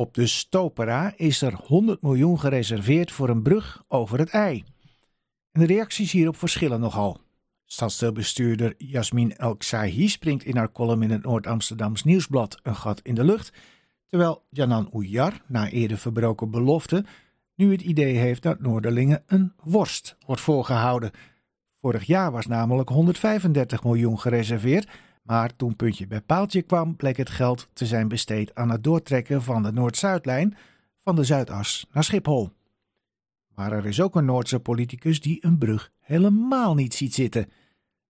Op de Stopera is er 100 miljoen gereserveerd voor een brug over het IJ. En de reacties hierop verschillen nogal. Stadsdeelbestuurder Jasmin El-Ksahi springt in haar column in het Noord-Amsterdams Nieuwsblad een gat in de lucht, terwijl Janan Oejar, na eerder verbroken belofte, nu het idee heeft dat Noorderlingen een worst wordt voorgehouden. Vorig jaar was namelijk 135 miljoen gereserveerd, maar toen puntje bij paaltje kwam, bleek het geld te zijn besteed aan het doortrekken van de Noord-Zuidlijn van de Zuidas naar Schiphol. Maar er is ook een Noordse politicus die een brug helemaal niet ziet zitten.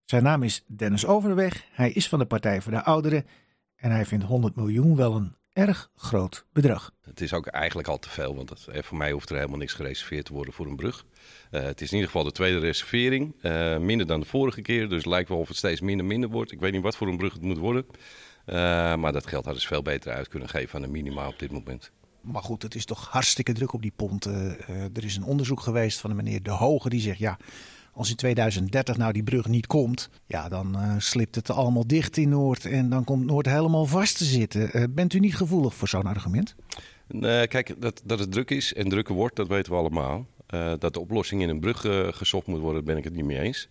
Zijn naam is Dennis Overweg, hij is van de Partij voor de Ouderen en hij vindt 100 miljoen wel een erg groot bedrag. Het is ook eigenlijk al te veel, want het, voor mij hoeft er helemaal niks gereserveerd te worden voor een brug. Uh, het is in ieder geval de tweede reservering, uh, minder dan de vorige keer, dus het lijkt wel of het steeds minder minder wordt. Ik weet niet wat voor een brug het moet worden, uh, maar dat geld hadden ze veel beter uit kunnen geven aan de minima op dit moment. Maar goed, het is toch hartstikke druk op die ponten. er is een onderzoek geweest van de meneer De Hoge die zegt ja als in 2030 nou die brug niet komt, ja, dan uh, slipt het allemaal dicht in Noord en dan komt Noord helemaal vast te zitten. Uh, bent u niet gevoelig voor zo'n argument? Nee, kijk, dat, dat het druk is en drukker wordt, dat weten we allemaal. Uh, dat de oplossing in een brug gezocht moet worden, ben ik het niet mee eens.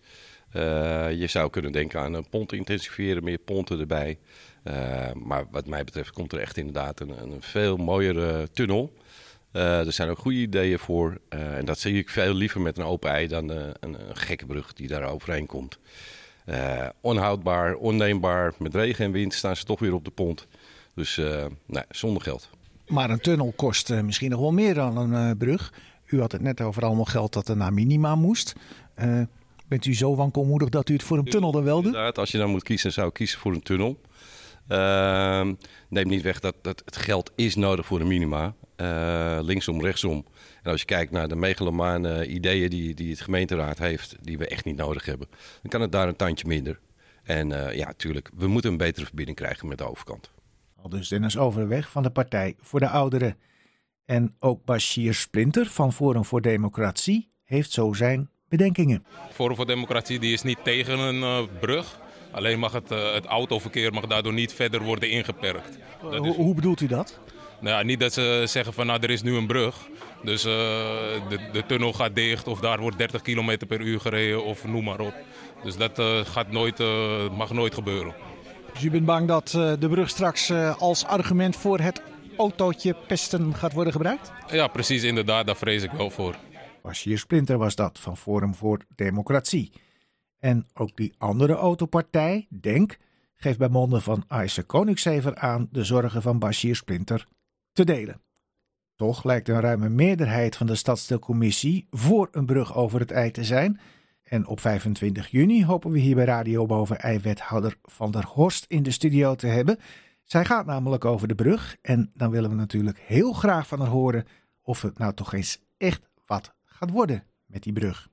je zou kunnen denken aan een pont intensiveren, meer ponten erbij. maar wat mij betreft komt er echt inderdaad een, een veel mooiere tunnel. Uh, er zijn ook goede ideeën voor. Uh, en dat zie ik veel liever met een open ei dan uh, een, een, gekke brug die daar overheen komt. onhoudbaar, onneembaar. Met regen en wind staan ze toch weer op de pont. Dus nee, zonder geld. Maar een tunnel kost misschien nog wel meer dan een brug. U had het net over allemaal geld dat er naar minima moest. bent u zo wankelmoedig dat u het voor een tunnel dan wel doet? Inderdaad, als je dan moet kiezen, zou ik kiezen voor een tunnel. Uh, neem niet weg dat, dat het geld is nodig voor de minima. Uh, linksom, rechtsom. En als je kijkt naar de megalomane ideeën die, die het gemeenteraad heeft, die we echt niet nodig hebben, dan kan het daar een tandje minder. En uh, ja, natuurlijk, we moeten een betere verbinding krijgen met de overkant. Al dus Dennis Overweg van de Partij voor de Ouderen. En ook Bashir Splinter van Forum voor Democratie heeft zo zijn bedenkingen. Forum voor Democratie die is niet tegen een uh, brug. Alleen mag het, uh, het autoverkeer mag daardoor niet verder worden ingeperkt. Uh, is... Hoe bedoelt u dat? Nou ja, niet dat ze zeggen van nou er is nu een brug. Dus uh, de, de tunnel gaat dicht of daar wordt 30 km per uur gereden of noem maar op. Dus dat gaat nooit, mag nooit gebeuren. Dus u bent bang dat de brug straks als argument voor het autootje pesten gaat worden gebruikt? Ja, precies inderdaad. Daar vrees ik wel voor. Bashir Splinter was dat van Forum voor Democratie. En ook die andere autopartij, Denk, geeft bij monden van Aise Koningszever aan de zorgen van Bashir Splinter te delen. Toch lijkt een ruime meerderheid van de stadsdeelcommissie voor een brug over het ei te zijn. En op 25 juni hopen we hier bij Radio Boven Ei-wethouder Van der Horst in de studio te hebben. Zij gaat namelijk over de brug en dan willen we natuurlijk heel graag van haar horen of het nou toch eens echt wat gaat worden met die brug.